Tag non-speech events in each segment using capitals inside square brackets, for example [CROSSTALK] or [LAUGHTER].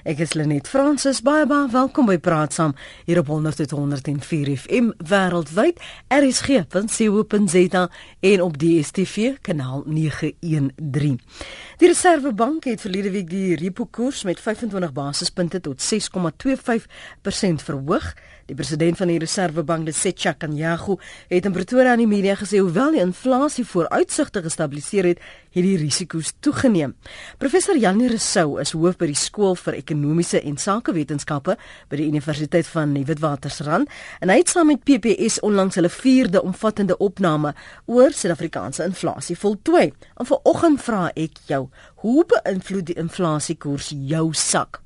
Ek is Lenet Fransis baie baie welkom by Praat Saam hier op 100.104 FM wêreldwyd rsg.co.za en op DStv kanaal 913. Die Reserwebank het verlede week die repo koers met 25 basispunte tot 6,25% verhoog. Die president van die Reserwebank, Setcha Kanyagu, het in Pretoria aan die media gesê hoewel die inflasie vooruitsigte gestabiliseer het, het die risiko's toegeneem. Professor Janie Rousseau is hoof by die skool vir ekonomiese en sakewetenskappe by die Universiteit van Witwatersrand en hy het saam met PPS onlangs hulle 4de omvattende opname oor Suid-Afrikaanse inflasie voltooi. En vanoggend vra ek jou, hoe beïnvloed die inflasiekoers jou sak?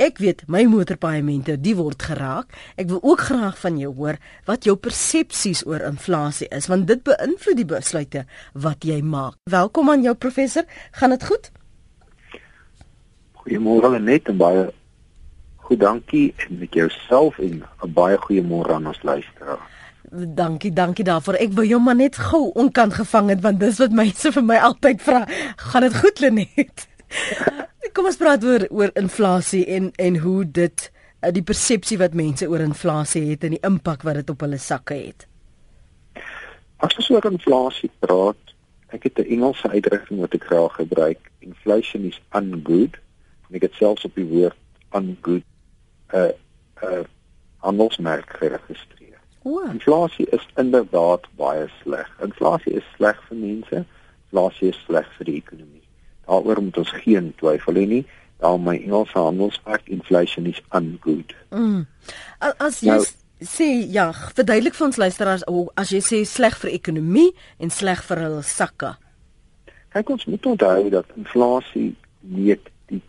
Ek weet my motorpaaiemente, die word geraak. Ek wil ook graag van jou hoor wat jou persepsies oor inflasie is, want dit beïnvloed die besluite wat jy maak. Welkom aan jou professor. Gaan dit goed? Goeiemôre net en baie goed dankie en met jouself en 'n baie goeie môre aan ons luisteraars. Dankie, dankie daarvoor. Ek wou jou maar net gou onkant gevang het want dis wat mense vir my altyd vra. Gaan dit goed, Lenet? [LAUGHS] Kom ons praat oor oor inflasie en en hoe dit eh, die persepsie wat mense oor inflasie het en die impak wat dit op hulle sakke het. As ons oor inflasie praat, ek het 'n Engelse uitdrukking wat ek graag gebruik. Inflation is ungood. En ek het selfs op die woord ungood 'n uh, 'n uh, handelsmerk geregistreer. Wow. Inflasie is inderdaad baie sleg. Inflasie is sleg vir mense. Inflasie is sleg vir die ekonomie. Daaroor moet ons geen twyfel hê nie. Daar my Engelse handelsmerk inflation is ungood. Mm. As jy nou, sê ja, verduidelik vir ons luisteraars as jy sê sleg vir ekonomie en sleg vir hulle sakke. Kyk ons moet onthou dat inflasie meet die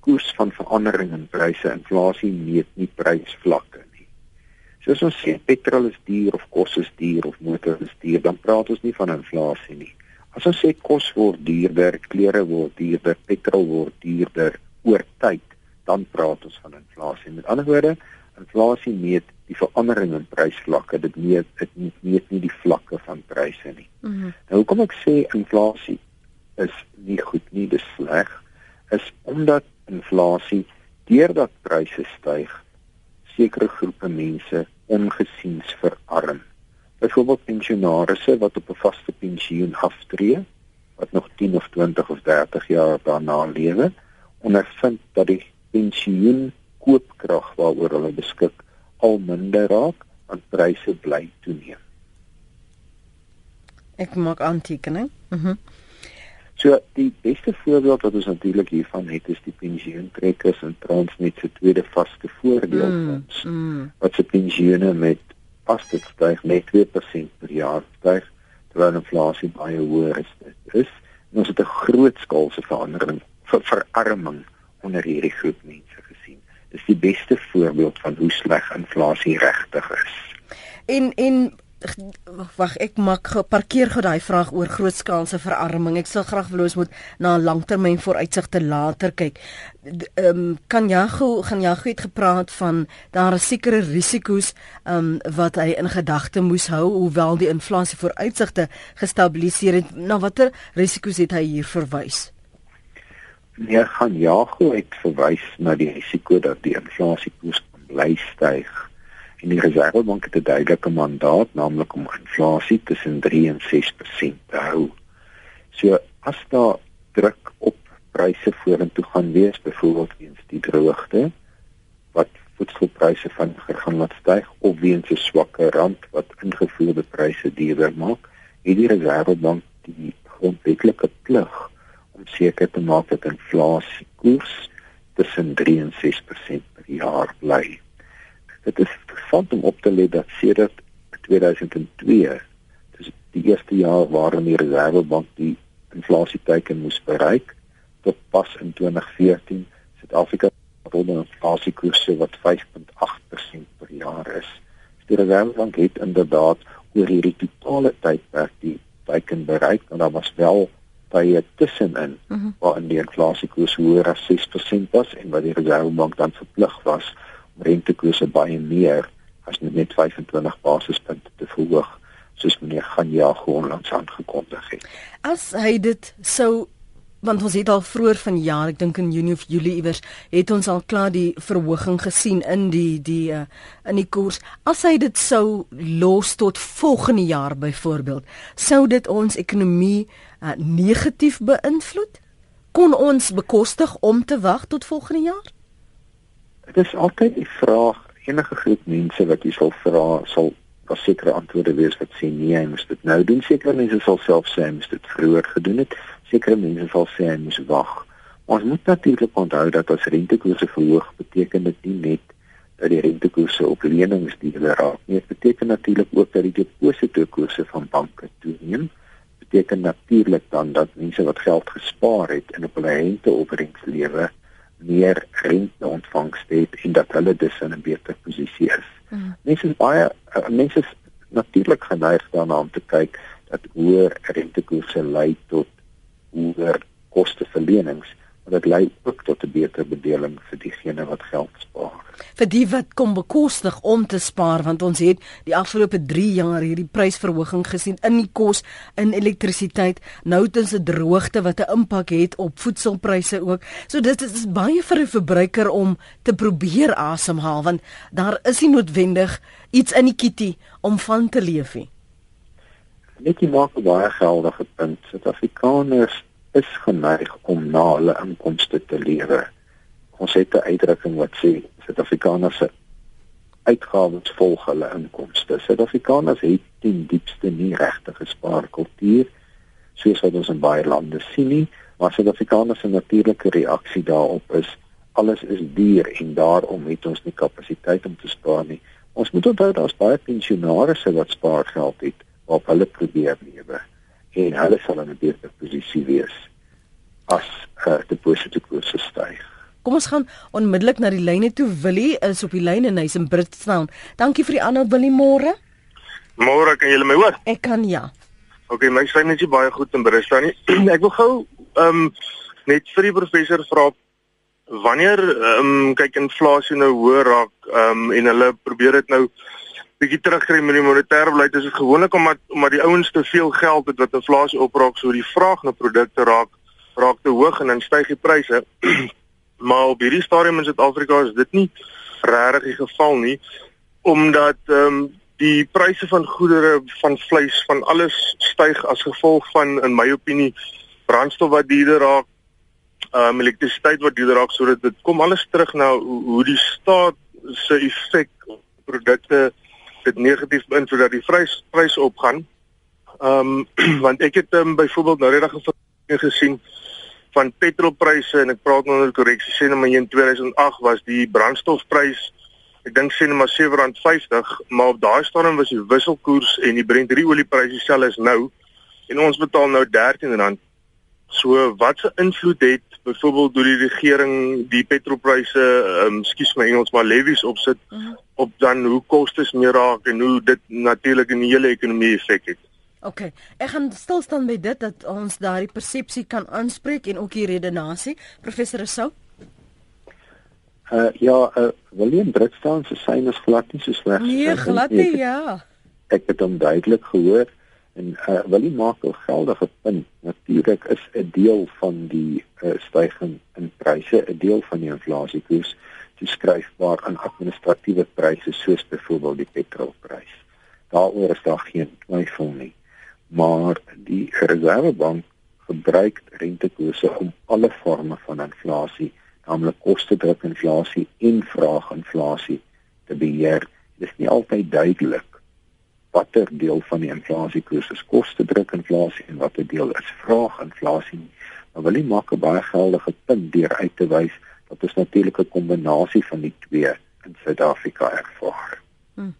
koers van verandering in pryse. Inflasie meet nie prysvlakke nie. Soos ons sê petrol is duur of kos is duur of motor is duur, dan praat ons nie van inflasie nie. As ons sê kos word duurder, klere word duurder, petrol word duurder oor tyd, dan praat ons van inflasie. Met ander woorde, inflasie meet die verandering in prysvlakke. Dit meet dit meet nie die vlakke van pryse nie. Mm -hmm. Nou hoekom ek sê inflasie is nie goed nie, dis sleg, is omdat inflasie deurdat pryse styg, sekere groepe mense ongesiens verarm byvoorbeeld pensionaarsse wat op 'n vaste pensioen aftree wat nog 10 of 20 of 30 jaar daarna lewe ondervind dat die pensioen koopkrag waaroor hulle beskik al minder raak en pryse bly toeneem. Ek maak aantekening. Mhm. Mm so die beste voorbeeld wat ons natuurlik hiervan het is die pensioentrekkers en Transnet se tweede vaste voordeelfonds mm, mm. wat se pensioene met as dit styg met 2% per jaar styg terwyl inflasie baie hoër is. Dit is ons het 'n groot skaalse verandering vir verarming onder hierdie groep mense gesien. Dis die beste voorbeeld van hoe sleg inflasie regtig is. En en wag ek maak geparkeer gou daai vraag oor grootskaalse verarming. Ek sal graag wil ons moet na 'n langtermyn vooruitsigte later kyk. Ehm um, kan Jago gaan Jago het gepraat van daar is sekere risiko's ehm um, wat hy in gedagte moes hou hoewel die inflasie vooruitsigte gestabiliseer het. Na watter risiko's het hy hier verwys? Nee, gaan Jago het verwys na die risiko dat die inflasie koers bly styg en die Reservebank het 'n duidelike mandaat, naamlik om inflasie tussen 3 en 6% te hou. So as daar druk op pryse vorentoe gaan wees, byvoorbeeld weens die droogte wat voedselpryse vinniger gaan laat styg of weens 'n swakker rand wat ingevoerde pryse duurder maak, het die Reservebank die grondwetlike plig om seker te maak dat inflasie koers tussen 3 en 6% per jaar bly. Dit is interessant om op te let dat sedert 2002, dis die eerste jaar waarin die Reservebank die inflasieteiken moes bereik, tot pas in 2014 Suid-Afrika rond 'n inflasiekoers wat 5.8% per jaar is. Die Reservebank het inderdaad oor hierdie totale tydperk die teiken bereik, en daar was wel tye tussenin uh mhm. -huh. waarin die inflasiekoers hoër as 6% was en wat die Reservebank dan verplig was rentekoerse baie meer as net 25 basispunte te verhoog soos meneer Ganja onlangs aangekondig het. As hy dit sou want ons het al vroeër van jaar, ek dink in Junie of Julie iewers, het ons al klaar die verhoging gesien in die die uh, in die koers. As hy dit sou los tot volgende jaar byvoorbeeld, sou dit ons ekonomie uh, negatief beïnvloed? Kon ons bekostig om te wag tot volgende jaar? Dit is altyd die vraag enige groep mense wat jy sal vra sal daar sekere antwoorde wees wat sê nee, hy moet dit nou doen. Sekere mense sal self sê hy moet dit vroeër gedoen het. Sekere mense sal sê hy moet wag. Ons moet natuurlik onthou dat as rentekoerse verhoog, beteken dit nie net dat die rentekoerse op lenings die raak nie. Dit beteken natuurlik ook dat die depositokoerse van banke toeneem. Beteken natuurlik dan dat mense wat geld gespaar het en op hulle renteopbrengs lewe meer rente ontvangs het en dat hulle dus in 'n beter posisie is. Mm. Mense is baie uh, mense is natuurlik geneig daarna om te kyk dat hoër rentekoerse lei tot hoër koste vir lenings dit lei ook tot 'n beter bedeling vir diegene wat geld spaar. Vir die wat kom bekostig om te spaar want ons het die afgelope 3 jaar hierdie prysverhoging gesien in die kos, in elektrisiteit, nou tens 'n droogte wat 'n impak het op voedselpryse ook. So dit is baie vir 'n verbruiker om te probeer asemhaal want daar is nie noodwendig iets in die kitty om van te leef nie. Net jy maak 'n baie geldige punt. Suid-Afrikaners is geneig om na hulle inkomste te lewe. Ons het 'n uitdrukking wat sê Suid-Afrikaners se uitgawes volg hulle inkomste. Suid-Afrikaners het ten diepste nie regtig gespaarkultuur soos wat ons in baie lande sien nie, maar Suid-Afrikaners se natuurlike reaksie daarop is alles is duur en daarom het ons nie kapasiteit om te spaar nie. Ons moet onthou daar's baie pensionaars wat spaargeld het waarop hulle probeer lewe en hulle sal in 'n beter posisie wees as uh, die positiewe styg. Kom ons gaan onmiddellik na die lyne toe. Willie is op die lyn en hy's in Britstown. Dankie vir die aanhou Willie môre. Môre kan jy my hoor? Ek kan ja. OK, my sy net baie goed in Britstown [CLEARS THROAT] ek wil gou ehm um, net vir die professor vra wanneer ehm um, kyk inflasie nou hoër raak ehm um, en hulle probeer dit nou bietjie terugkry met die monetêre beleid is dit gewoonlik omdat omdat die ouens te veel geld het wat inflasie opraak so die vraag na produkte raak raak te hoog en dan styg die pryse. [CLEARS THROAT] maar op hierdie stadium in Suid-Afrika is dit nie regtig die geval nie omdat ehm um, die pryse van goedere van vleis van alles styg as gevolg van in my opinie brandstof wat duurder raak ehm um, elektrisiteit wat duurder raak sodat dit kom alles terug na hoe, die staat se effek op produkte dit negatief beïnvloed dat die prys prys opgaan. Ehm um, [CLEARS THROAT] want ek het um, byvoorbeeld nou regtig gesien van petrolpryse en ek praat nou oor korreksie sê nou maar in 2008 was die brandstofprys ek dink sê nou maar R7.50 maar op daai stadium was die wisselkoers en die Brent olieprys dieselfde as nou en ons betaal nou R13 so wat se invloed het byvoorbeeld deur die regering die petrolpryse ehm um, skus my Engels maar levies opsit uh mhm. -huh. op dan hoe kostes meer raak en hoe dit natuurlik in die hele ekonomie effek het OK. Ek gaan stil staan by dit dat ons daardie persepsie kan aanspreek en ook die redenasie. Professor Rousseau. Uh ja, uh William Britstaan se syn is glad nie so sleg nie. Nee, glad nie, ja. Ek het hom duidelik gehoor en uh William maak 'n geldige punt. Natuurlik is 'n deel van die uh, stygings in pryse 'n deel van die inflasiekoers toeskryfbaar aan administratiewe pryse soos byvoorbeeld die petrolprys. Daaroor is daar geen twyfel nie maar die Reservebank gebruik rentekoerse om alle forme van inflasie, naamlik kostedruk inflasie en vraaginflasie te beheer. Dit is nie altyd duidelik watter deel van die inflasiekoers is kostedruk inflasie en watter deel is vraaginflasie. Maar wil nie maak 'n baie geldige punt deur uit te wys dat ons natuurlik 'n kombinasie van die twee in Suid-Afrika ervaar. Hmm.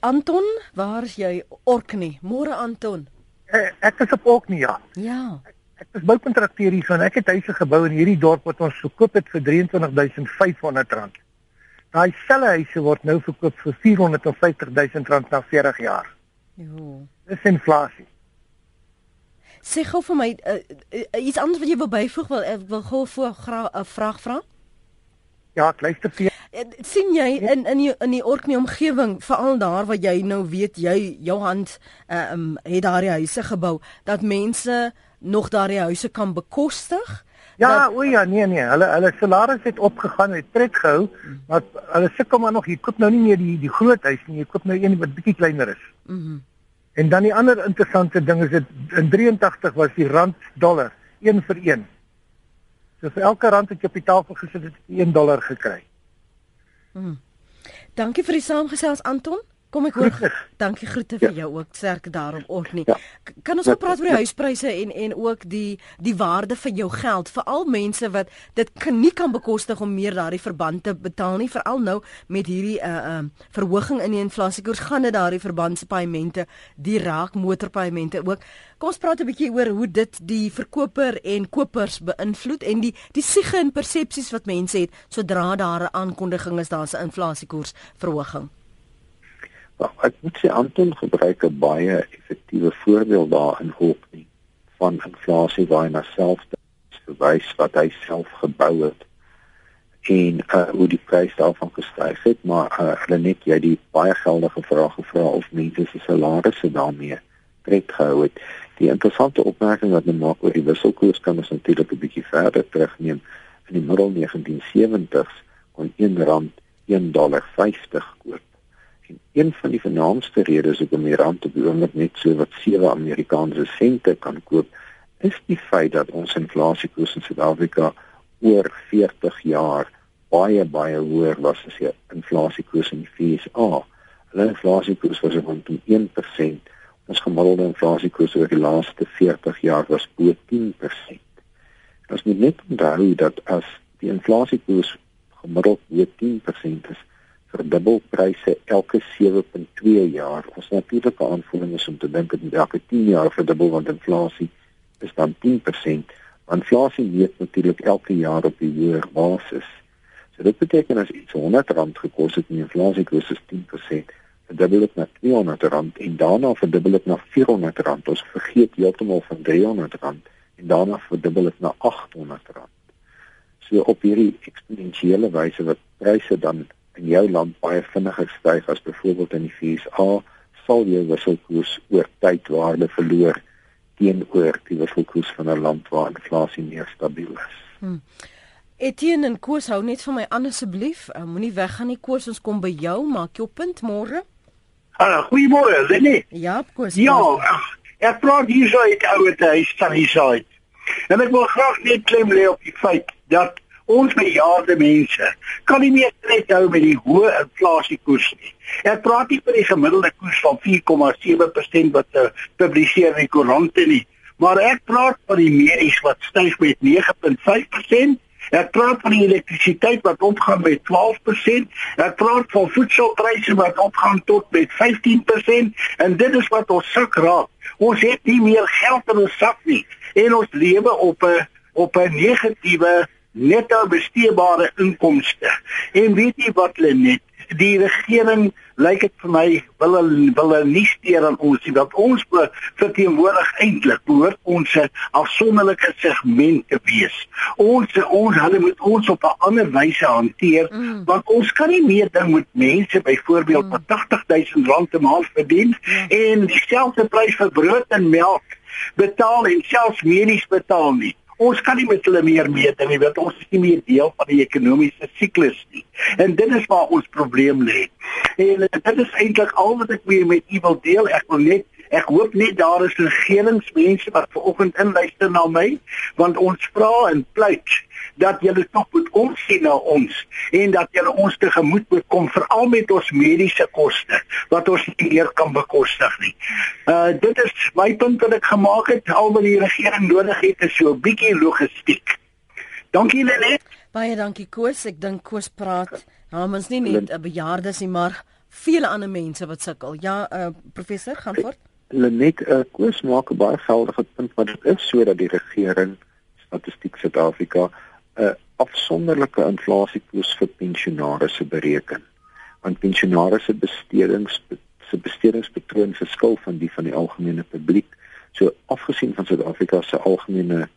Anton, waar is jy? Orkney. Môre Anton. Eh, ek is op Orkney ja. Ja. Ek, ek is boukontrakteur hier van. Ek het huise gebou in hierdie dorp wat ons verkoop het vir R23500. Daai selfe huise word nou verkoop vir R450000 na 40 jaar. Jo. Dis inflasie. Sê gou vir my uh, uh, iets anders wat jy wil byvoeg wil ek wil gou 'n vraag vra? Ja, ek luister vir Eh, sien jy in in die in die Orkney omgewing veral daar waar jy nou weet jy jou hand ehm uh, um, het daar die huise gebou dat mense nog daardie huise kan bekostig? Ja, o ja, nee nee, hulle hulle salaris het opgegaan, het tred gehou, maar hulle sukkel maar nog, jy koop nou nie meer die die groot huis nie, jy koop nou een wat bietjie kleiner is. Mhm. Mm en dan die ander interessante ding is dit in 83 was die rand dollar 1 vir 1. So vir elke rand wat jy op die tafel gesit het, het jy 1 dollar gekry. Mhm. Dankie vir die saamgesels Anton. Kom ek hoor. Dankie groete vir ja. jou ook. Sterk daarop ook nie. Ja. Kan ons ook praat oor die huispryse en en ook die die waarde van jou geld vir al mense wat dit kan nie kan bekostig om meer daardie verband te betaal nie, veral nou met hierdie uh uh verhoging in die inflasiekoers gaan dit daardie verbandspaaiemente, die raak motorpaaiemente ook. Kom ons praat 'n bietjie oor hoe dit die verkoper en kopers beïnvloed en die die siege en persepsies wat mense het sodra daar 'n aankondiging is daar's 'n inflasiekoers verhoging. Maar ek moet sê Anton gebruik 'n baie effektiewe voorbeeld daarin hoop nie van inflasie waar hy na self verwys wat hy self gebou het en uh, hoe die prys daarvan gestyg het maar uh, hulle net jy die baie geldige vraag gevra of mense se salarisse daarmee tred gehou het. Die interessante opmerking wat hulle maak oor die wisselkoers kan ons natuurlik 'n bietjie verder terugneem. In die middel 1970s kon 1 rand 1 dollar 50 koop En een van die vernaamste redes hoekom die rand op die oomblik net so wat 7 Amerikaanse sente kan koop, is die feit dat ons inflasiekoers in Suid-Afrika oor 40 jaar baie baie hoër was as die inflasiekoers in die VSA. Hulle inflasiekoers was rond 1%. Ons gemiddelde inflasiekoers oor die laaste 40 jaar was bo 10%. Ons moet net onthou dat as die inflasiekoers gemiddeld bo 10% is, verdubbel pryse elke 7.2 jaar. Ons natuurlike aanvoeling is om te dink dat elke 10 jaar verdubbel want inflasie is dan 10%. Want inflasie meet natuurlik elke jaar op 'n jaar basis. So dit beteken as iets R100 gekos het en inflasie koers is 10%, verdubbel dit na R200 en daarna verdubbel dit na R400. Ons vergeet heeltemal van R300 en daarna verdubbel dit na R800. So op hierdie eksponensiële wyse wat pryse dan in jou land baie vinniger styg as byvoorbeeld in die VSA, sal jou wisselkoers oor tyd waarde verloor teenoor die wisselkoers van 'n land waar inflasie meer stabiel is. Hmm. Etienne en Koos hou net van my aan asseblief. Uh, Moenie weggaan nie Koos, ons kom by jou, maak jou punt môre. Hallo, goeiemôre, Lenny. Ja, Koos. Ja, ek praat hier so uit ouer huis van die side. En ek wil graag net klem lê op die feit dat Ons bejaarde mense kan nie meer net hou met die hoë inflasiekoers nie. Ek praat nie van die gemiddelde koers van 4,7% wat uh, publiseer in die koerante nie, maar ek praat van die medies wat styg met 9.5%. Ek praat van die elektrisiteit wat opgaan met 12%. Ek praat van voedselpryse wat opgaan tot met 15% en dit is wat ons sak raak. Ons het nie meer geld in ons sak nie en ons lewe op 'n op 'n negatiewe netto besteedbare inkomste. En weet jy wat hulle net die regering lyk dit vir my wil wil nie steur aan ons nie dat ons verteenwoordig eintlik behoort ons 'n afsonderlike segment te wees. Ons ons hulle moet ons op 'n ander wyse hanteer mm. want ons kan nie meer ding met mense byvoorbeeld mm. wat 80000 rand 'n maand verdien mm. en dieselfde prys vir brood en melk betaal en selfs medies betaal nie. Ons kan nie met hulle meer meet nie, want ons is nie meer deel van die ekonomiese siklus nie. En dit is waar ons probleem lê. En dit is eintlik al wat ek weer met u wil deel. Ek wil net Ek hoop net daar is regeringsmense wat vanoggend inluister na my, want ons vra en pleit dat julle tog moet omsien na ons en dat julle ons tegemoet moet kom veral met ons mediese koste wat ons nie meer kan bekostig nie. Uh dit is my punt wat ek gemaak het. Al wat die regering nodig het is so 'n bietjie logistiek. Dankie Lenet. Baie dankie Koos. Ek dink Koos praat namens nie net 'n bejaardes nie, maar vele ander mense wat sukkel. Ja, uh professor, gaan voort. Lenet uh, Koos maak 'n baie geldige punt want dit is sodat die regering Statistiek Suid-Afrika 'n afsonderlike inflasiekoers vir pensionaarsse bereken. Want pensionaarsse bestedings se bestedingspatroon verskil van die van die algemene publiek. So afgesien van Suid-Afrika se algemene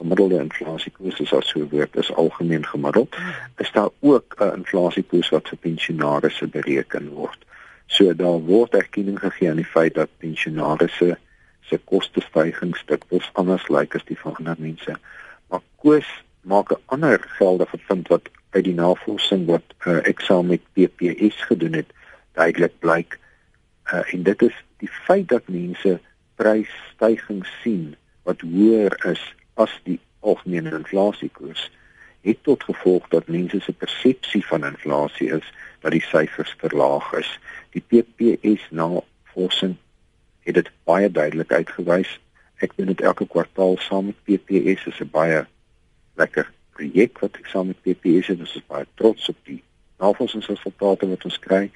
gemiddelde inflasiekoers is as so woord is algemeen gemiddeld, is daar ook 'n inflasiekoers wat vir pensionaarsse bereken word. So daar word erkenning gegee aan die feit dat pensionaarsse se kostestygings dit was anders lyk like as die van ander mense. Maar Koos maak 'n ander geldige vind wat uit die navorsing wat uh, ek saam met PPS gedoen het duidelik blyk uh, en dit is die feit dat mense prysstygings sien wat hoër is as die algemene inflasiekoers het tot gevolg dat mense se persepsie van inflasie is dat die syfers verlaag is. Die PPS navorsing het dit baie duidelik uitgewys. Ek doen dit elke kwartaal saam met PPS, is 'n baie lekker projek wat ek saam met PPS het. Ons is baie trots op die navorsingsresultate wat ons kry.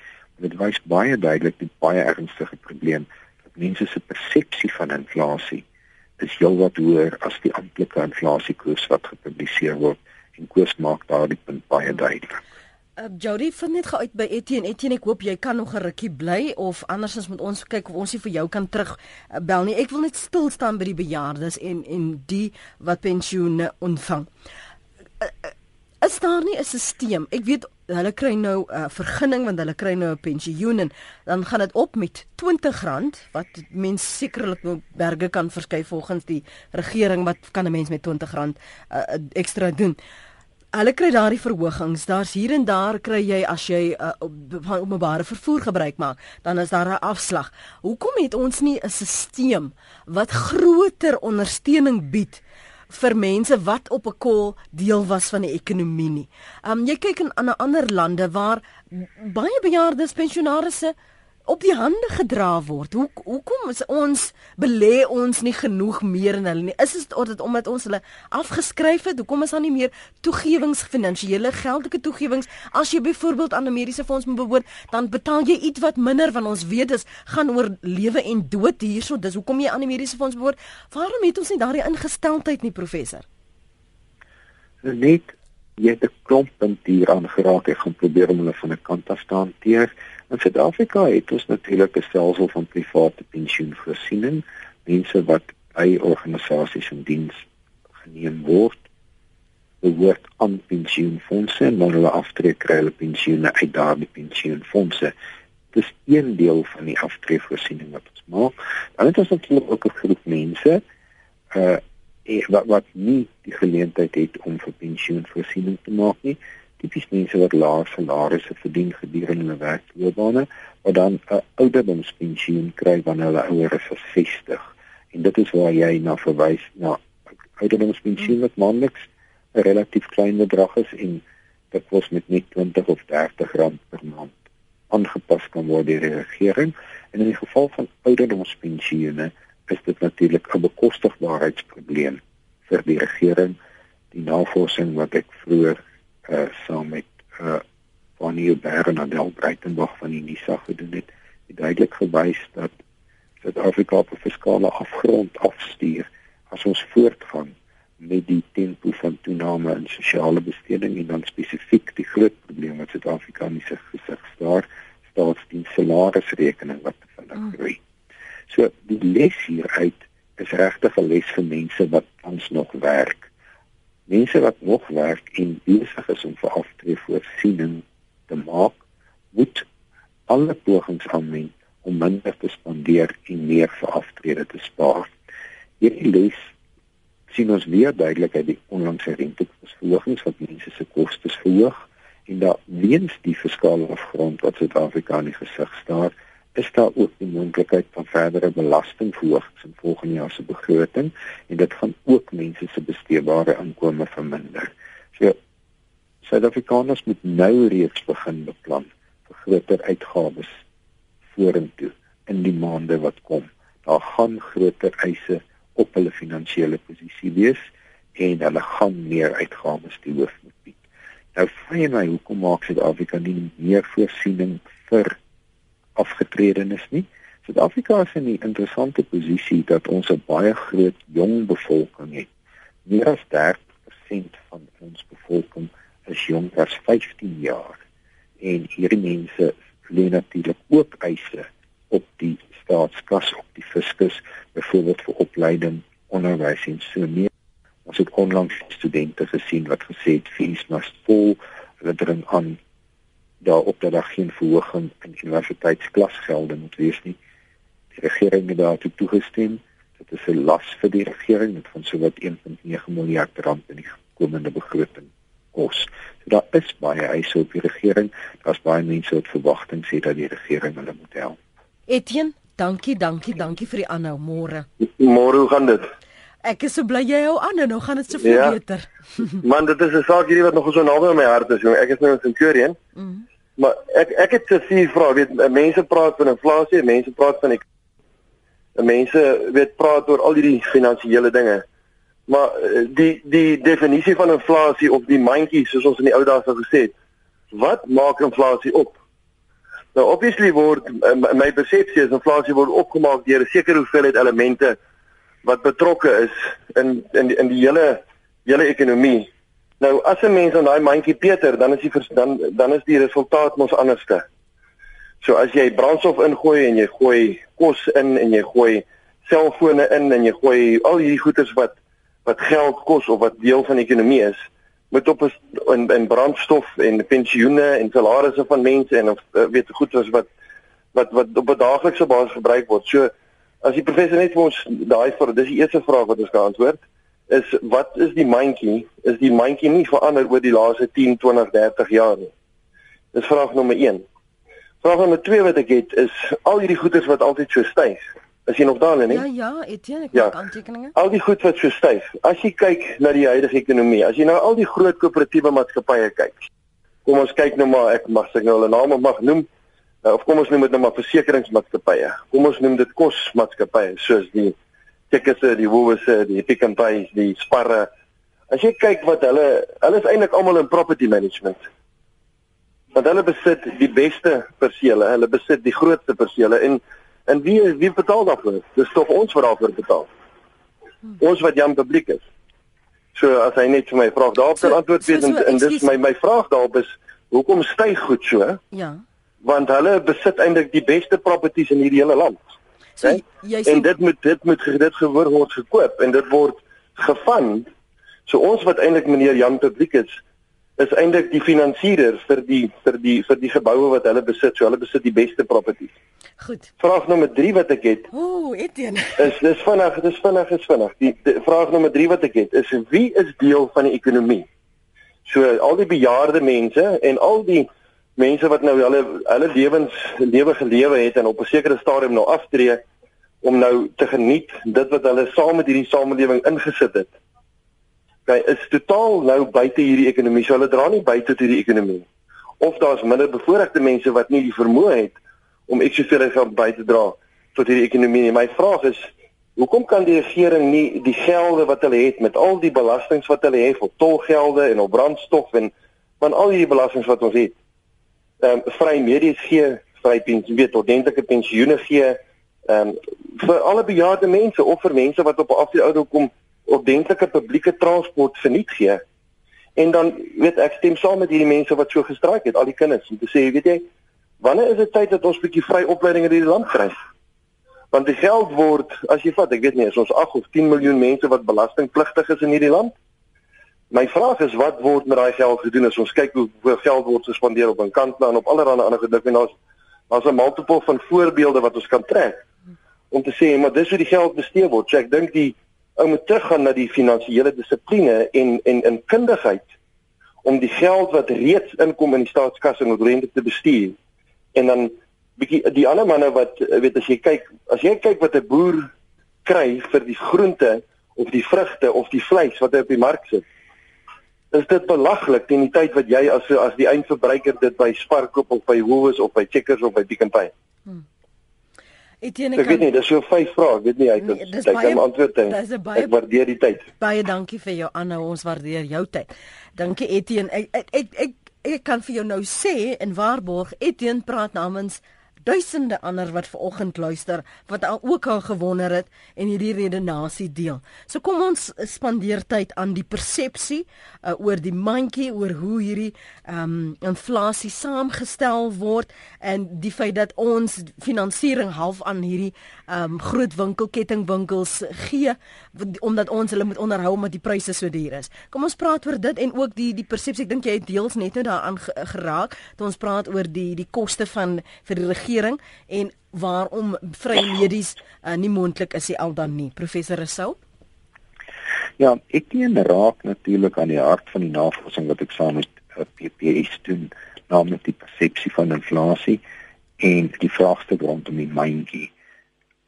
Dit wys baie duidelik die baie ernstige probleem dat mense se persepsie van inflasie is heelwat hoër as die amptelike inflasiekoers wat gepubliseer word en Koos maak daardie punt baie duidelik. Uh, Jody vind net geuit by Etienne. Etienne, ek hoop jy kan nog 'n rukkie bly of andersins moet ons kyk of ons nie vir jou kan terug uh, bel nie. Ek wil net stil staan by die bejaardes en en die wat pensioene ontvang. Uh, uh, is daar nie 'n stelsel? Ek weet hulle kry nou 'n uh, vergunning want hulle kry nou 'n pensioen en dan gaan dit op met R20 wat mens sekerlik nou berge kan verskuif volgens die regering wat kan 'n mens met R20 uh, ekstra doen hulle kry daardie verhogings. Daar's hier en daar kry jy as jy uh, openbare vervoer gebruik maak, dan is daar 'n afslag. Hoekom het ons nie 'n stelsel wat groter ondersteuning bied vir mense wat op 'n kol deel was van die ekonomie nie? Um jy kyk in ander lande waar baie bejaardes pensionaarsse op die hande gedra word. Hoe hoekom is ons belê ons nie genoeg meer in hulle nie? Is dit omdat omdat ons hulle afgeskryf het? Hoekom is daar nie meer toegewings finansiële geldelike toegewings as jy byvoorbeeld aan 'n mediese fonds moet behoort, dan betaal jy iets wat minder want ons weet dis gaan oor lewe en dood hierso. Dis hoekom jy aan 'n mediese fonds behoort. Waarom het ons nie daardie ingesteldheid nie, professor? Net jy het 'n klomp punt hier aangeraak. Ek gaan probeer om hulle van 'n kant af te hanteer. In Suid-Afrika het ons natuurlik 'n stelsel van private pensioenvoorsiening, mense wat by organisasies in diens geneem word, behoort aan pensioenfondse en hulle aftrek kry hulle pensioene uit daardie pensioenfondse. Dis een deel van die aftreevoorsiening wat ons maak. Dan het ons natuurlik ook 'n groep mense uh wat wat nie die geleentheid het om vir pensioenvoorsiening te maak nie tipies mense wat lae salarisse verdien gedurende hulle werkloopbane wat dan 'n ouderdomspensioen kry wanneer hulle ouer is as 60 en dit is waar jy na verwys na ouderdomspensioen wat maandeliks 'n relatief klein bedrag is en dit kos met net 20 of 30 rand per maand aangepas kan word deur die regering. En in die geval van ouderdomspensioene is dit natuurlik 'n bekostigbaarheidsprobleem vir die regering. Die navorsing wat ek vroeër uh saam met uh van hier Bern en Del Breitenberg van die NISA gedoen het, het duidelik gewys dat Suid-Afrika op 'n fiskale afgrond afstuur as ons voortgaan met die tempo van toename in sosiale besteding en dan spesifiek die groot probleem wat Suid-Afrika in sy gesig staar, staatsdiens salarisrekening wat vinnig mm. groei. So die les hieruit is regtig 'n les vir mense wat ons nog werk mense wat nog werk en besig is om vir aftree voorsiening te maak, moet alle pogings aanwend om minder te spandeer en meer vir aftrede te spaar. Hierdie les sien ons weer duidelik uit die onlangse renteverhogings wat mense se kostes verhoog en dat weens die fiskale afgrond wat Suid-Afrika in die gesig staar, is daar ook die moontlikheid van verdere belastingverhogings in volgende jaar se begroting en dit gaan ook mense se besteedbare inkomste verminder. So Suid-Afrikaners moet nou reeds begin beplan vir groter uitgawes vorentoe in die maande wat kom. Daar gaan groter eise op hulle finansiële posisie wees en hulle gaan meer uitgawes te hoof moet bied. Nou vra jy my hoekom maak Suid-Afrika nie meer voorsiening vir afgetredenes nie. Suid-Afrika is in 'n interessante posisie dat ons 'n baie groot jong bevolking het. Meer as 30% van ons bevolking is jonger as 15 jaar. En hierdie mense lê natuurlik ook eise op die staatskas op die fiskus, byvoorbeeld vir opleiding, onderwys en so meer. Ons het onlangs studente gesien wat gesê het fees must fall, hulle dring aan daarop dat daar geen verhoging in universiteitsklasgelde moet wees nie. Die regering het daartoe toegestem Dit is 'n las vir die regering met van sowat 1.9 miljard rand in die komende begroting kos. So daar is baie eise op die regering. Daar's baie mense wat verwagtinge het dat die regering hulle moet help. Etienne, dankie, dankie, dankie vir die aanhou môre. Môre, hoe gaan dit? Ek is so bly jy hou aan en nou gaan dit soveel ja. beter. [LAUGHS] Man, dit is 'n saak hierdie wat nog so naby aan my hart is, jong. Ek is nou in Centurion. Mm -hmm. Maar ek ek het se vier vrae, weet mense praat van inflasie, mense praat van ek mense weet praat oor al hierdie finansiële dinge. Maar eh, die die definisie van inflasie of die mandjie soos ons in die ou dae sou gesê het, wat maak inflasie op? Nou obviously word eh, my persepsie is inflasie word opgemaak deur 'n sekere hoeveelheid elemente wat betrokke is in in die, in die hele hele ekonomie. Nou as 'n mens aan daai mandjie peter, dan is die dan dan is die resultaat mos anderste. So as jy brandstof ingooi en jy gooi kos in en jy gooi selfone in en jy gooi al hierdie goederes wat wat geld kos of wat deel van die ekonomie is, moet op in in brandstof en pensioene en salarisse van mense en of uh, weet goed was wat wat wat op 'n daaglikse basis gebruik word. So as die professor net vir ons daai vir dis die eerste vraag wat ons kan antwoord is wat is die mandjie? Is die mandjie nie verander oor die laaste 10, 20, 30 jaar nie? Dis vraag nommer 1. Vraag nommer 2 wat ek het is al hierdie goederes wat altyd so styg. Is jy nog daar nie? Ja, ja, Etienne, ek ja. maak aantekeninge. Al die goed wat so styf. As jy kyk na die huidige ekonomie, as jy nou al die groot koöperatiewe maatskappye kyk. Kom ons kyk nou maar, ek mag sê nou hulle name mag noem. Nou, of kom ons noem dit nou maar versekeringsmaatskappye. Kom ons noem dit kosmaatskappye soos die Checkers, die Woolworths, die Pick n Pay, die Spar. As jy kyk wat hulle hulle is eintlik almal in property management. Want hulle besit die beste persele, hulle besit die grootste persele en En wie wie betaal daarvoor? Dis tog ons wat daarvoor betaal. Ons wat jam publiek is. So as hy net vir my vraag daarop kan so, antwoord weet so, so, en, en dis my my vraag daarop is hoekom styg goed so? Ja. Want hulle besit eintlik die beste properties in hierdie hele land. So hey? jy sê en dit moet dit moet dit gewoor word gekoop en dit word gefund. So ons wat eintlik meneer Jan publiek is is eintlik die finansierer vir die vir die vir die geboue wat hulle besit. So hulle besit die beste properties. Goed. Vraag nommer 3 wat ek het. Ooh, Etienne. [LAUGHS] Is dis vinnig, dis vinnig, is vinnig. Die, die vraag nommer 3 wat ek het is wie is deel van die ekonomie? So al die bejaarde mense en al die mense wat nou hulle hulle lewens lewe gelewe het en op 'n sekere stadium nou aftree om nou te geniet dit wat hulle saam met hierdie samelewing ingesit het. Hy is totaal nou buite hierdie ekonomie. So hulle dra nie by tot hierdie ekonomie. Of daar's minder bevoorregte mense wat nie die vermoë het om ek soveel geld by te dra tot hierdie ekonomie nie. My vraag is hoekom kan die regering nie die gelde wat hulle het met al die belastings wat hulle het, op tolgelde en op brandstof en van al hierdie belastings wat ons het, ehm um, vry medies gee, vry pensioen, weet ordentlike pensioene gee, ehm um, vir alle bejaarde mense of vir mense wat op 'n afdeling kom ordentlike publieke transport verniet gee. En dan weet ek stem saam met hierdie mense wat so gestraik het, al die kinders om te sê, weet jy, wanneer is dit tyd dat ons 'n bietjie vry opleiding in hierdie land kry? Want die geld word, as jy vat, ek weet nie, is ons 8 of 10 miljoen mense wat belastingpligtig is in hierdie land? My vraag is wat word met daai geld gedoen as ons kyk hoe hoe geld word gespandeer op 'n kant en op allerlei ander gedink en ons daar's 'n multiple van voorbeelde wat ons kan trek om te sê maar dis hoe die geld bestee word. So ek dink die ou moet teruggaan na die finansiële dissipline en en in kundigheid om die geld wat reeds inkom in die staatskas en oorente te bestuur. En dan bietjie die ander manne wat weet as jy kyk, as jy kyk wat 'n boer kry vir die groente of die vrugte of die vleis wat hy op die mark sit. Is dit belaglik teen die tyd wat jy as as die eindverbruiker dit by Spar koop of by Woolworths of by Checkers of by Pick n Pay? Hmm. Etienne kan Ek weet nie, dis so vyf vrae, ek weet nie hy kan nee, hy kan antwoord hê. Ek waardeer die tyd. Baie dankie vir jou aanhou, ons waardeer jou tyd. Dankie Etienne. Ek ek ek ek, ek kan vir jou nou sê en waarborg Etienne praat namens duisende ander wat ver oggend luister wat al ook al gewonder het en hierdie redenasie deel. So kom ons spandeer tyd aan die persepsie uh, oor die mandjie oor hoe hierdie ehm um, inflasie saamgestel word en die feit dat ons finansiering half aan hierdie um, groot winkelkettingwinkels gee omdat ons hulle moet onderhou omdat die pryse so duur is. Kom ons praat oor dit en ook die die persepsie. Ek dink jy het deels net nou daaraan geraak. Toe ons praat oor die die koste van vir die regering en waarom vrye medies uh, nie moontlik is nie al dan nie professor Rousseau Ja, ek teen raak natuurlik aan die hart van die navorsing wat ek saam met uh, PPS doen, naamlik die persepsie van inflasie en die vraagstuk rondom die mandjie.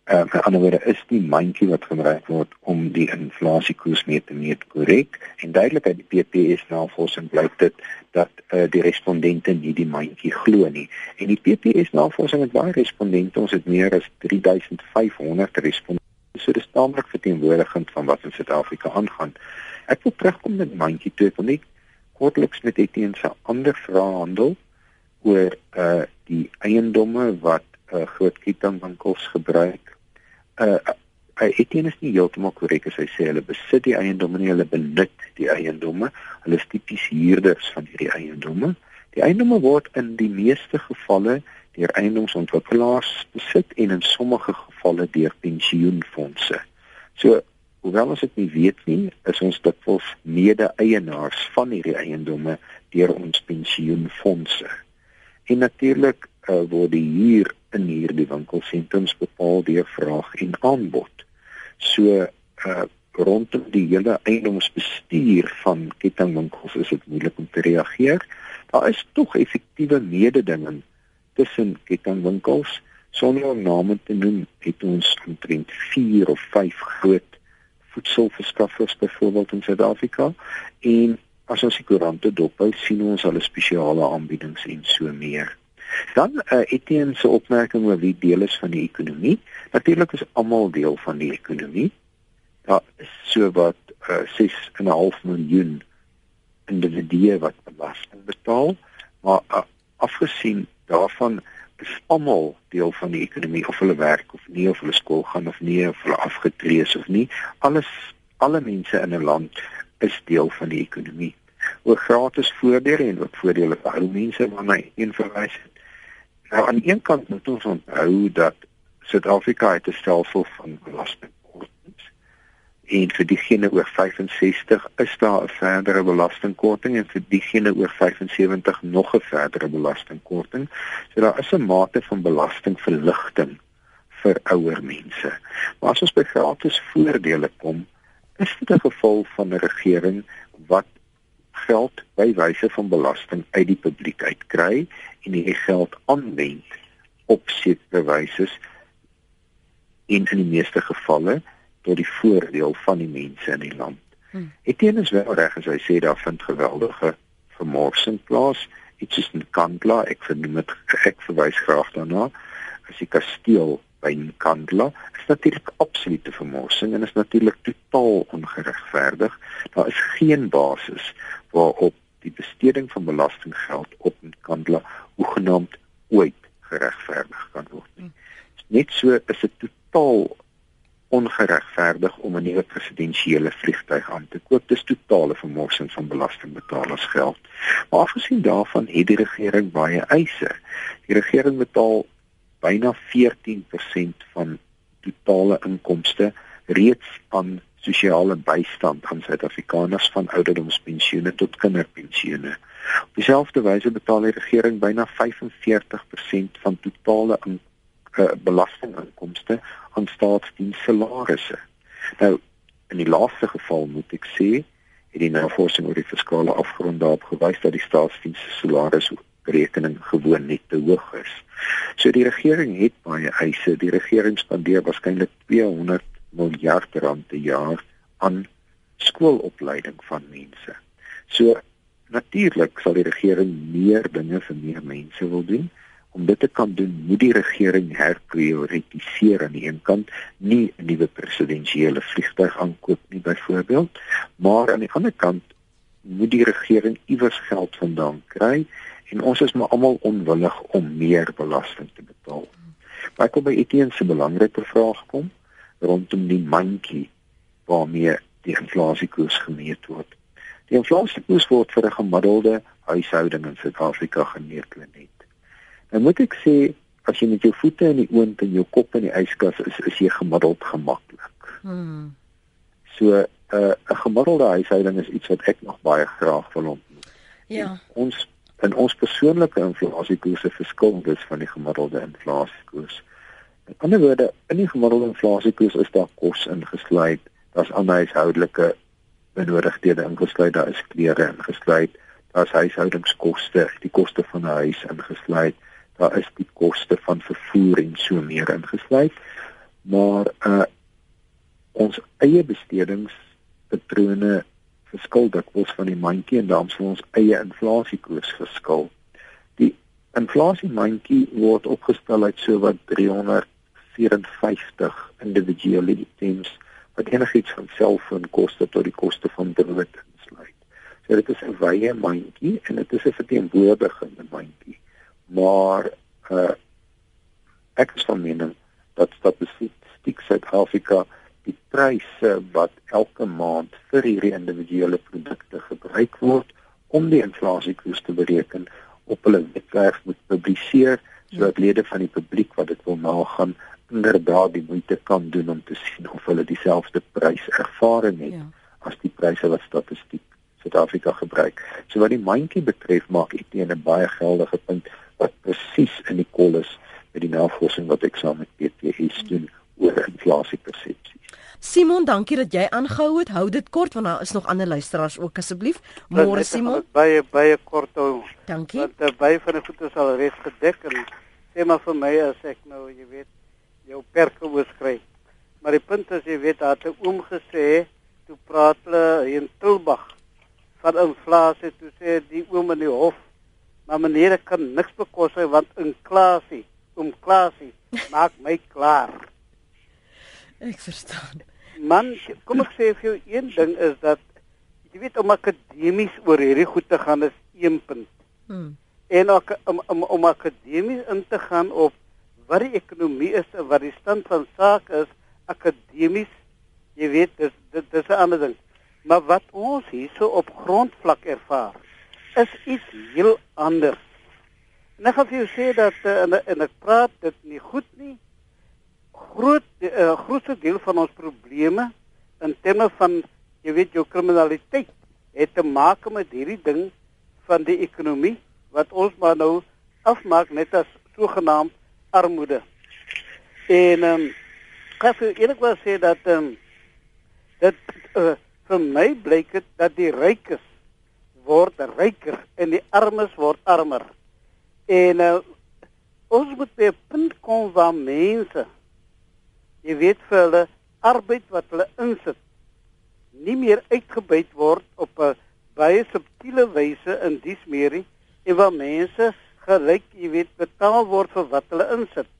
Uh, met ander woorde is die mandjie wat gebruik word om die inflasiekoers mee te meet korrek? En duidelik uit die PPS navorsing blyk dit dat uh, die respondente nie die mandjie glo nie. En die PPS navorsing het baie respondente ons het meer as 3500 respondente. So dis taamlik verteenwoordigend van wat in Suid-Afrika aangaan. Ek wil terugkom met mandjie toe. Wil net kortliks met Etienne se ander vrae handel oor uh die eiendomme wat uh, groot kettingwinkels gebruik uh Etienne is nie heeltemal korrek as hy sê hulle besit die eiendomme nie, hulle benut die eiendomme. Hulle is tipies huurders van hierdie eiendomme. Die eiendomme word in die meeste gevalle deur eiendomsontwikkelaars besit en in sommige gevalle deur pensioenfonde. So, hoewel ons dit nie weet nie, is ons dikwels mede-eienaars van hierdie eiendomme deur ons pensioenfonde. En natuurlik uh, word die huur in hierdie winkelsentrums bepaal deur vraag en aanbod. So uh rondom die hele eiendomsbestuur van kettingwinkels is dit moeilik om te reageer. Daar is tog effektiewe mededinging tussen kettingwinkels. Sonder om name te noem, het ons omtrent 4 of 5 groot voedselverskaffers byvoorbeeld in Suid-Afrika en as ons die koerante dophou, sien ons hulle spesiale aanbiedings en so meer. Dan uh, Etienne se opmerking oor wie deel is van die ekonomie. Natuurlik is almal deel van die ekonomie. Daar is so wat uh, eh, 6.5 miljoen individue wat belasting betaal, maar uh, afgesien daarvan is almal deel van die ekonomie of hulle werk of nie of hulle skool gaan of nie of hulle afgetree is of nie. Alles alle mense in 'n land is deel van die ekonomie. Oor gratis voordele en ook voordele vir ou mense waarna een verwys het. Nou aan een kant moet ons onthou dat Suid-Afrika het 'n stelsel van belastingkortings. En vir diegene oor 65 is daar 'n verdere belastingkorting en vir diegene oor 75 nog 'n verdere belastingkorting. So daar is 'n mate van belastingverligting vir ouer mense. Maar as ons by gratis voordele kom, is dit 'n geval van 'n regering wat geld by wyse van belasting uit die publiek uitkry en hierdie geld aanwend op sekere wyse in in die meeste gevalle tot die voordeel van die mense in die land. Hmm. Etienne is wel reg as hy sê daar vind geweldige vermorsing plaas. Iets is in Kandla, ek vernoem dit ek verwys graag daarna. As die kasteel by Kandla is natuurlik absolute vermorsing en is natuurlik totaal ongeregverdig. Daar is geen basis waarop die besteding van belastinggeld op Kandla hoegenaamd ooit geregverdig kan word nie. Net so is dit totaal ongeregverdig om 'n nuwe presidensiële vliegtuig aan te koop. Dis totale vermorsing van belastingbetalers geld. Maar afgesien daarvan het die regering baie eise. Die regering betaal byna 14% van totale inkomste reeds aan sosiale bystand aan Suid-Afrikaners van ouderdomspensioene tot kinderpensioene. Op dieselfde wyse betaal die regering byna 45% van totale in, uh, belastinginkomste aan staatsdienssalarisse. Nou in die laaste geval moet ek sê, het die navorsing oor die fiskale afgrond daarop gewys dat die staatsdienssalarisse rekening gewoon net te hoog is. So die regering het baie eise. Die regering spandeer waarskynlik 200 miljard rand per jaar aan skoolopleiding van mense. So natuurlik sal die regering meer dinge vir meer mense wil doen. Om dit te kan doen, moet die regering herprioritiseer aan die een kant, nie 'n nuwe presidensiële vliegtuig aankoop nie byvoorbeeld, maar aan die ander kant moet die regering iewers geld vandaan kry en ons is maar almal onwillig om meer belasting te betaal. Maar ek wil by Etienne se belangrike vraag kom rondom die mandjie waarmee die inflasiekoers gemeet word. Die inflasiekoers word vir 'n gemiddelde huishouding in Suid-Afrika gemeet net. Nou moet ek sê as jy met jou voete in die oond en jou kop in die yskas is, is jy gemiddeld gemaklik. Hmm. So 'n uh, 'n gemiddelde huishouding is iets wat ek nog baie graag wil ontmoet. Ja. En ons in ons persoonlike inflasiekoerse verskil dus van die gemiddelde inflasiekoers. In ander woorde, in die gemiddelde inflasiekoers is daar kos ingesluit, daar's ander huishoudelike benodigdhede ingesluit, daar is klere ingesluit, daar's huishoudingskoste, die koste van 'n huis ingesluit, daar is die koste van vervoer en so meer ingesluit. Maar uh ons eie bestedingspatrone verskil dikwels van die mandjie en daarom sal ons eie inflasiekoers verskil. Die inflasiemandjie word opgestel uit sowat 354 individuele items wat enigiets van selfoonkoste tot die koste van brood insluit. So dit is 'n wye mandjie en dit is 'n verteenwoordigende mandjie. Maar uh ek is van mening dat statistiek Suid-Afrika die pryse wat elke maand vir hierdie individuele produkte gebruik word om die inflasiekoers te bereken op hulle webwerf moet publiseer sodat lede van die publiek wat dit wil nagaan inderdaad die moeite kan doen om te sien of hulle dieselfde prys ervaring het ja. as die pryse wat statistiek Suid-Afrika gebruik. So wat die mandjie betref maak ek teen 'n baie geldige punt wat presies in die kol is met die navorsing wat ek saam met PTS doen oor inflasiepersepsie. Simon, dankie dat jy aangehou het. Hou dit kort want daar is nog ander luisteraars ook asseblief. Môre Simon. Baie baie kort hou. Dankie. Want uh, baie van die goede sal reeds gedek en sê maar vir my as ek nou, jy weet, jou perke oorskry. Maar die punt is jy weet, daar het 'n oom gesê toe praat hulle in Tilbag van inflasie toe sê die oom in die hof, maar meneer ek kan niks bekostig want inflasie, om klasie maak my klaar. [LAUGHS] Ek verstaan. Man, kom ek sê vir jou een ding is dat jy weet om akademies oor hierdie goed te gaan is een punt. Hmm. En ook om om, om akademies in te gaan op wat die ekonomie is en wat die stand van sake is akademies, jy weet dis dit dis 'n ander ding. Maar wat ons hierso op grondvlak ervaar is iets heel anders. En ek gaan vir jou sê dat uh, en, en ek praat dit nie goed nie groot uh, grootste deel van ons probleme in terme van jy weet jou kriminaliteit het te maak met hierdie ding van die ekonomie wat ons maar nou afmaak net as sogenaamd armoede. En ehm um, ek wil eerlikwaar sê dat ehm um, dit uh, vir my blyk dit dat die rykes word ryker en die armes word armer. En uh, ons moet by 'n punt kom waar mense jy weet vir hulle arbeid wat hulle insit nie meer uitgebuit word op 'n baie subtiele wyse in dies meerie en waar mense gelyk jy weet betaal word vir wat hulle insit.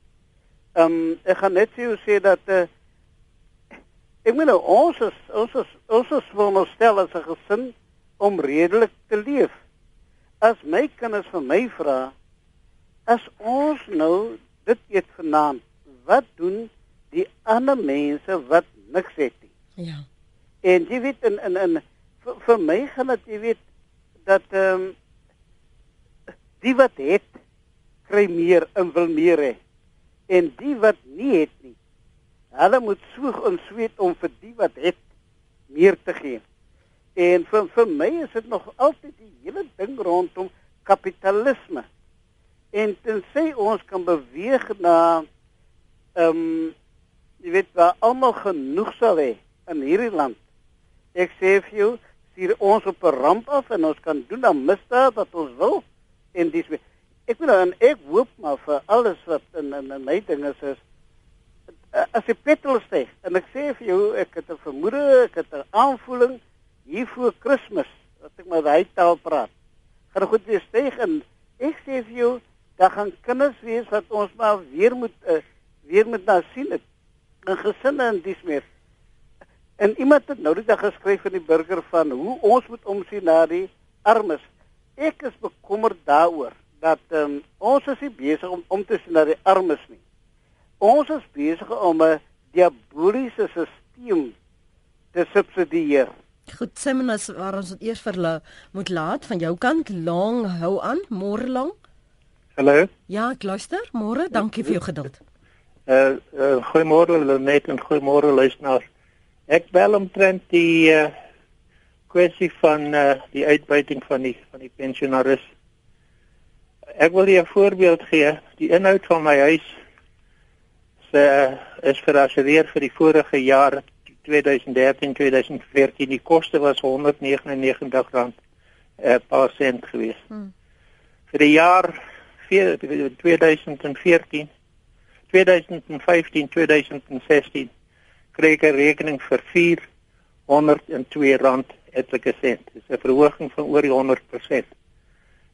Ehm um, ek gaan net vir jou sê dat uh, ek meen nou, ons is, ons is, ons is ons stel as 'n gesin om redelik te leef. As my kinders vir my vra as ons nou dit eet vanaand, wat doen die ander mense wat niks het nie. Ja. En jy weet in in in vir, vir my gaan dit jy weet dat ehm um, die wat het kry meer en wil meer hê. En die wat nie het nie, hulle moet soeg en sweet om vir die wat het meer te gee. En vir vir my is dit nog altyd die hele ding rondom kapitalisme. En tensy ons kan beweeg na ehm um, jy weet waar almal genoeg sal hê in hierdie land. Ek sê vir jou, stuur ons op 'n ramp af en ons kan doen dan misdaad wat ons wil en dis ek wil en ek hoop maar vir alles wat in in, in my dinge is, is as jy petrol steek en ek sê vir jou ek het 'n vermoede, ek het 'n aanvoeling hier voor Kersfees dat ek maar daai taal praat. Gaan goed weer steek en ek sê vir jou daar gaan kinders wees wat ons maar weer moet uh, weer moet na sien het in gesinne en dis meer. En iemand het nou die dag geskryf van die burger van hoe ons moet omsien na die armes. Ek is bekommerd daaroor dat um, ons is nie besig om om te sien na die armes nie. Ons is besig om 'n diaboliese stelsel te subsidieer. Goed, Simon, as waar ons dit eers vir moet laat van jou kant lank hou aan, môre lank. Hallo. Ja, ek luister. Môre, dankie vir jou geduld. Uh, uh goeiemôre Lenet en goeiemôre luisteraars. Ek bel omtrent die uh kwessie van uh die uitbuiting van die van die pensionaris. Ek wil jou 'n voorbeeld gee. Die inhoud van my huis se is gerassereer vir die vorige jaar 2013-2014. Die koste was R199 'n paar sent geweest. Hmm. Vir die jaar 2014 2015-2016 kry ek 'n rekening vir R402 etlike sent. Dis 'n verhoging van oor die 100%.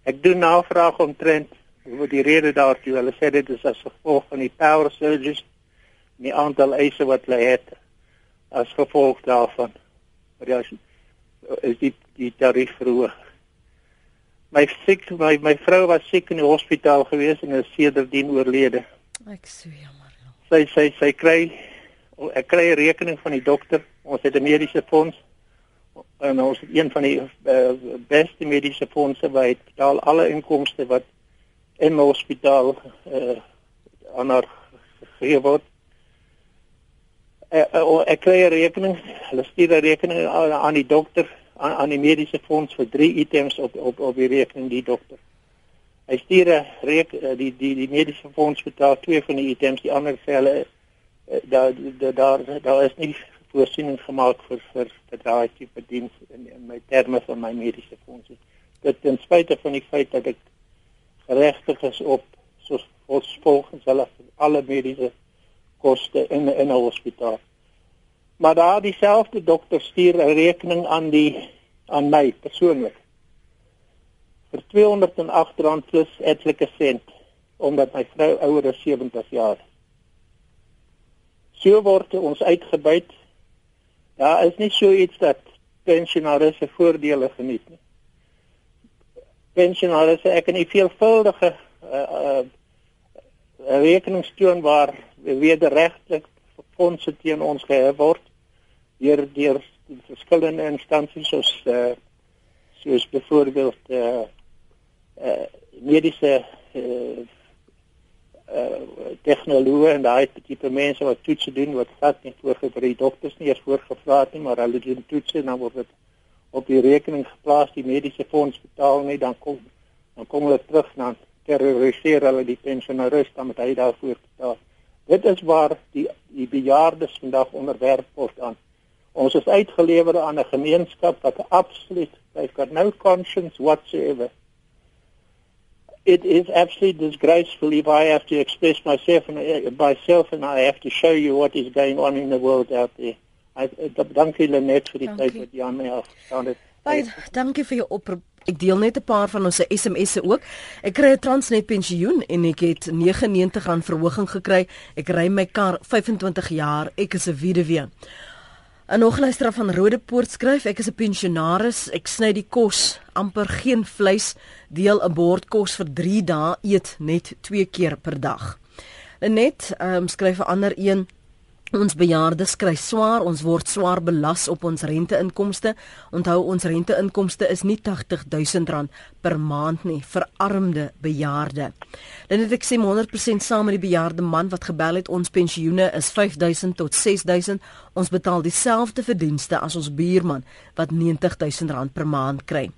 Ek doen navraag omtrent oor die rede daartoe. Hulle sê dit is as gevolg van die power surges en die aantal eise wat hulle het as gevolg daarvan. Maar ja, is die die tarief verhoog. My siek my my vrou was siek in die hospitaal gewees en is sedertdien oorlede. Ek sê jammer. Sy sy sy kry ek kry 'n rekening van die dokter. Ons het 'n mediese fonds en ons het een van die uh, beste mediese fondse wat betaal alle inkomste wat in die hospitaal uh, aan haar gegee word. Uh, uh, ek kry 'n rekening. Hulle stuur 'n rekening aan, aan die dokter aan, aan die mediese fonds vir drie items op op op die rekening die dokter. Hy stuur 'n reek die die die mediese fonds betaal twee van die items, die ander sê hulle eh, daar daar daar is nie voorsiening gemaak vir vir vir daai tipe diens in in my terme van my mediese fonds. Dit ten spyte van die feit dat ek geregtig is op soos volgens hulle alle mediese koste in in 'n hospitaal. Maar daar dieselfde dokter stuur 'n rekening aan die aan my persoonlik vir 208 rand plus etlike sent omdat my vrou ouer as 70 jaar. So word ons uitgebuit. Daar is nie so iets dat pensionaars se voordele geniet nie. Pensionaars ek en die veelvuldige uh uh rekenings toon waar wederregtelik fondse teen ons gehef word deur deur verskillende instansies soos uh soos byvoorbeeld uh uh mediese uh, uh tegnoloë en daai tipe mense wat toetse doen wat glad nie voorgevra die dokters nie eers voorgevra het nie maar hulle doen toetse en dan word dit op die rekening geplaas die mediese fonds betaal nie dan kom dan kom hulle terug na terroriseer hulle die pensionaars dan met hy daarvoor betaal dit is waar die die bejaardes vandag onderwerp word aan Ons is uitgelewer aan 'n gemeenskap wat absoluut they've got no conscience whatsoever. It is absolutely disgraceful if I have to express myself and uh, myself and I have to show you what is going on in the world out there. I uh, dankie Lenet vir die tyd wat jy aan my afgestaan het. Baie dankie vir jou oproep. Ek deel net 'n paar van ons SMS'e ook. Ek kry 'n Transnet pensioen en ek het R99 verhoging gekry. Ek ry my kar 25 jaar. Ek is 'n weduwee. 'n Nog luisteraar van Rodepoort skryf: Ek is 'n pensionaris. Ek sny die kos, amper geen vleis, deel 'n bord kos vir 3 dae, eet net 2 keer per dag. Net, ehm um, skryf 'n ander een: Ons bejaardes kry swaar, ons word swaar belas op ons renteinkomste. Onthou ons renteinkomste is nie R80000 per maand nie vir armde bejaarde. Dan het ek sê 100% saam met die bejaarde man wat gebel het, ons pensioene is 5000 tot 6000. Ons betaal dieselfde verdienste as ons buurman wat R90000 per maand kry.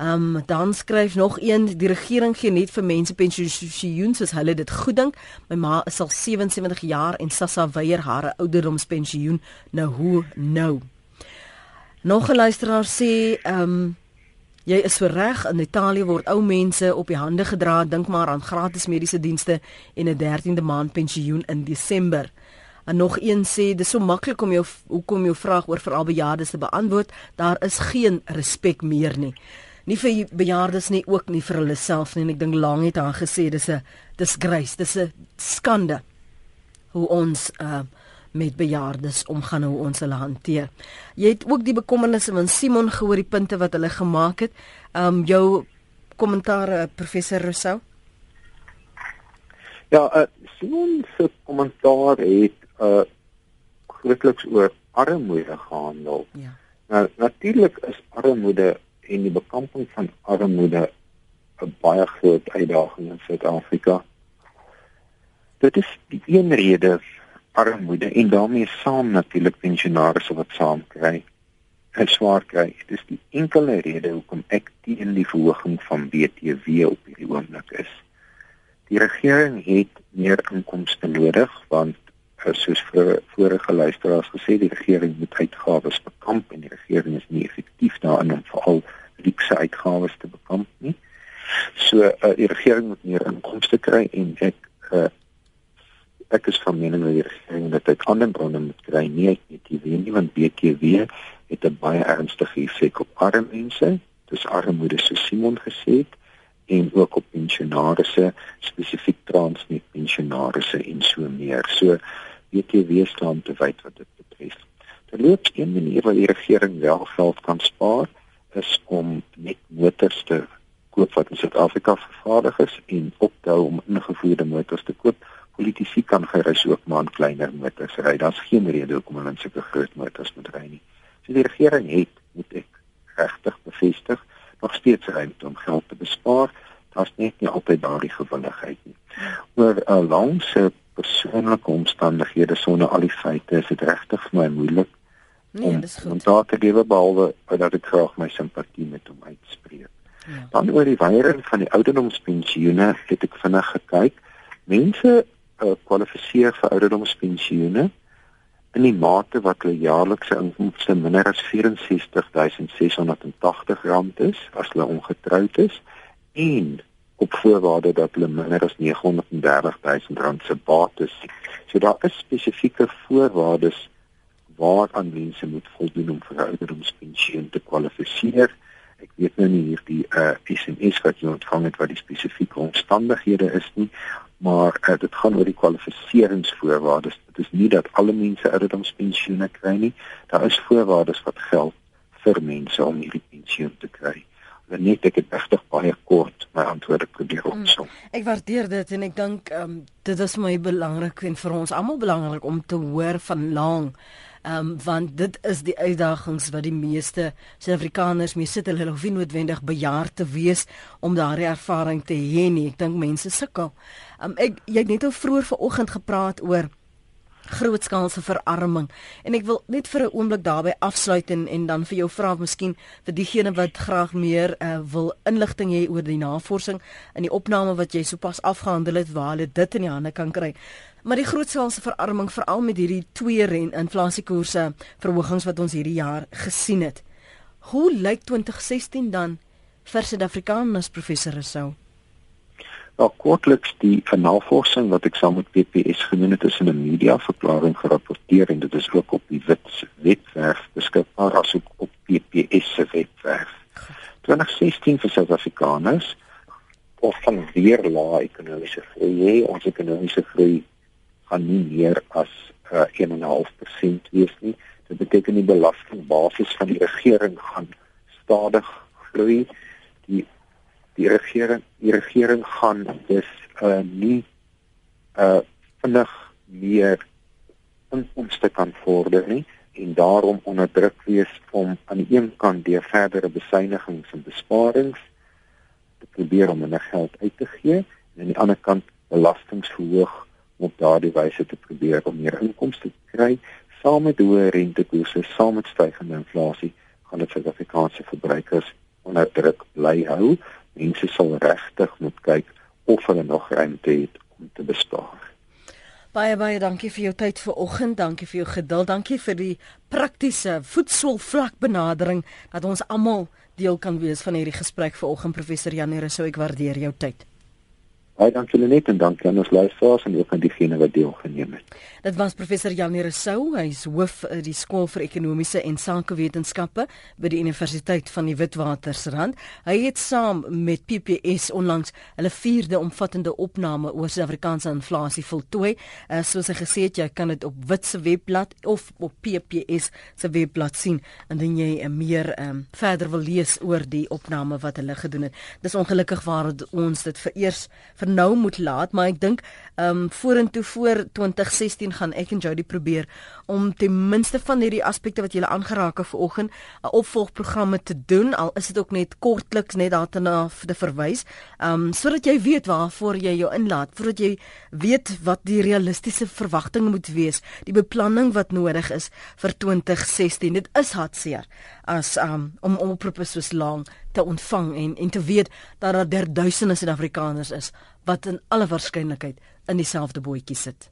Ehm um, dan skryf nog een die regering gee net vir mense pensioen soos hulle dit goed dink. My ma is al 77 jaar en Sassa weier haar ouderdomspensioen. Nou hoe nou? Nog 'n luisteraar sê ehm um, jy is so reg in Italië word ou mense op die hande gedra. Dink maar aan gratis mediese dienste en 'n 13de maand pensioen in Desember. En nog een sê dis so maklik om jou hoekom jou vraag oor veral bejaardes te beantwoord. Daar is geen respek meer nie nie vir bejaardes nie ook nie vir hulle self nie. En ek dink lank het haar gesê dis 'n disgrace dis 'n skande hoe ons uh, met bejaardes omgaan hoe ons hulle hanteer. Jy het ook die bekommernisse van Simon gehoor die punte wat hulle gemaak het. Um jou kommentaar uh, professor Rousseau? Ja uh, Simon se kommentaar het uh grootliks oor armoede gehandel. Ja. Nou natuurlik is armoede en die bekamping van armoede 'n baie groot uitdaging in Suid-Afrika. Dit is die een rede armoede en daarmee saam natuurlik pensionaars wat saam kry. en swaar kry. Dit is die enkele rede hoekom ek teen die verhoging van BTW op hierdie oomblik is. Die regering het meer inkomste nodig want eh, soos vir vorige luisteraars gesê die regering moet uitgawes bekamp en die regering is nie effektief daarin om veral luxe uitgawes te bekamp nie. So uh, die regering moet meer inkomste kry en ek uh, ek is van mening dat die regering dit uit ander bronne moet kry nie uit BTW nie want BTW het 'n baie ernstige effek op arme mense. Dis armoede so Simon gesê het en ook op pensionaarsse spesifiek transnet pensionaarsse en so meer. So wie staan te wyd wat dit betref. Daar loop een manier waar die regering wel geld kan spaar is om net motors te koop wat in Suid-Afrika vervaardig is en ophou om ingevoerde motors te koop. Politici kan gerus ook maar in kleiner motors ry. Daar's geen rede hoekom hulle in sulke groot motors moet ry nie. So die regering het, moet ek regtig bevestig, nog steeds ruimte om geld te bespaar. Daar's net nie altyd daardie gewilligheid nie. Oor 'n uh, langse persoonlike omstandighede sonder al die feite is dit regtig vir my moeilik Nee, dis goed. Om daar te gee behalwe dat ek graag my simpatie met hom uitspreek. Ja. Dan oor die weiering van die ouderdomspensioene, het ek vinnig gekyk. Mense uh, kwalifiseer vir ouderdomspensioene in die mate wat hulle jaarlikse inkomste minder as R64680 is as hulle ongetroud is en op voorwaarde dat hulle minder as R930000 se bates. So daar is spesifieke voorwaardes waaraan mense moet voldoen om vir 'n ouderdomspensioen te kwalifiseer. Ek weet nou nie hierdie uh SMS wat jy ontvang het wat die spesifieke omstandighede is nie, maar uh, dit gaan oor die kwalifikasieringsvoorwaardes. Dit is nie dat alle mense ouderdomspensioene kry nie. Daar is voorwaardes wat geld vir mense om hierdie pensioen te kry. Net ek het regtig baie kort my antwoorde probeer hmm. opsom. Mm, ek waardeer dit en ek dink ehm um, dit is my belangrik en vir ons almal belangrik om te hoor van lank um, want dit is die uitdagings wat die meeste Suid-Afrikaners mee sit. Hulle hoef nie noodwendig bejaard te wees om daardie ervaring te hê nie. Ek dink mense sukkel. Ehm um, ek jy het net ou vroeër vanoggend gepraat oor grootskaalse verarming en ek wil net vir 'n oomblik daarby afsluit en en dan vir jou vra miskien vir diegene wat graag meer uh, wil inligting hê oor die navorsing en die opname wat jy sopas afgehandel het waar hulle dit in die hande kan kry. Maar die grootskaalse verarming veral met hierdie twee ren inflasiekoerse verhogings wat ons hierdie jaar gesien het. Hoe lyk 2016 dan vir Suid-Afrikaners professor Rousseau? Nou kortliks die navorsing wat ek saam met PPS genoem het in 'n media verklaring gerapporteer en dit is ook op die wit webwerf beskikbaar asook op PPS se webwerf. 2016 vir Suid-Afrikaners of van weer lae ekonomiese groei, ons ekonomiese groei gaan nie meer as uh, 1.5% wees nie. Dit beteken die belastingbasis van die regering gaan stadig groei. Die die regering die regering gaan dus uh nie uh vinnig meer inkomste kan vorder nie en daarom onder druk wees om aan die een kant deur verdere besuinigings en besparings te probeer om minder geld uit te gee en aan die ander kant belastings verhoog op daardie wyse te probeer om meer inkomste te kry saam met hoë rentekoerse saam met stygende inflasie gaan dit Suid-Afrikaanse verbruikers onder druk bly hou mense sal regtig moet kyk of hulle nog ruimte het om te bespaar. Baie baie dankie vir jou tyd vanoggend. Dankie vir jou geduld. Dankie vir die praktiese voetsoelvlak benadering dat ons almal deel kan wees van hierdie gesprek vanoggend professor Janie Rousseau. Ek waardeer jou tyd. Baie dankie Lenet en dankie aan ons luisteraars en ook aan diegene wat deelgeneem het. Dit was professor Janie Rousseau, hy is hoof by die skool vir ekonomiese en sakewetenskappe by die Universiteit van die Witwatersrand. Hy het saam met PPS onlangs hulle vierde omvattende opname oor Suid-Afrikaanse inflasie voltooi. Uh, soos hy gesê het, jy kan dit op Wit se webblad of op PPS se webblad sien indien jy uh, meer um, verder wil lees oor die opname wat hulle gedoen het. Dis ongelukkig waar ons dit vereers vir nou moet laat, maar ek dink ehm um, vorentoe voor 2016 gaan ek en Jody probeer om ten minste van hierdie aspekte wat jy aangeraak het vanoggend 'n opvolgprogramme te doen, al is dit ook net kortliks net daarna te verwys, ehm um, sodat jy weet waarvoor jy jou inlaat, voordat jy weet wat die realistiese verwagtinge moet wees, die beplanning wat nodig is vir 2016. Dit is hartseer as um, om oproepe soos lank te ontvang en en te weet dat daar derduisende Suid-Afrikaners is wat in alle waarskynlikheid in dieselfde bootjie sit.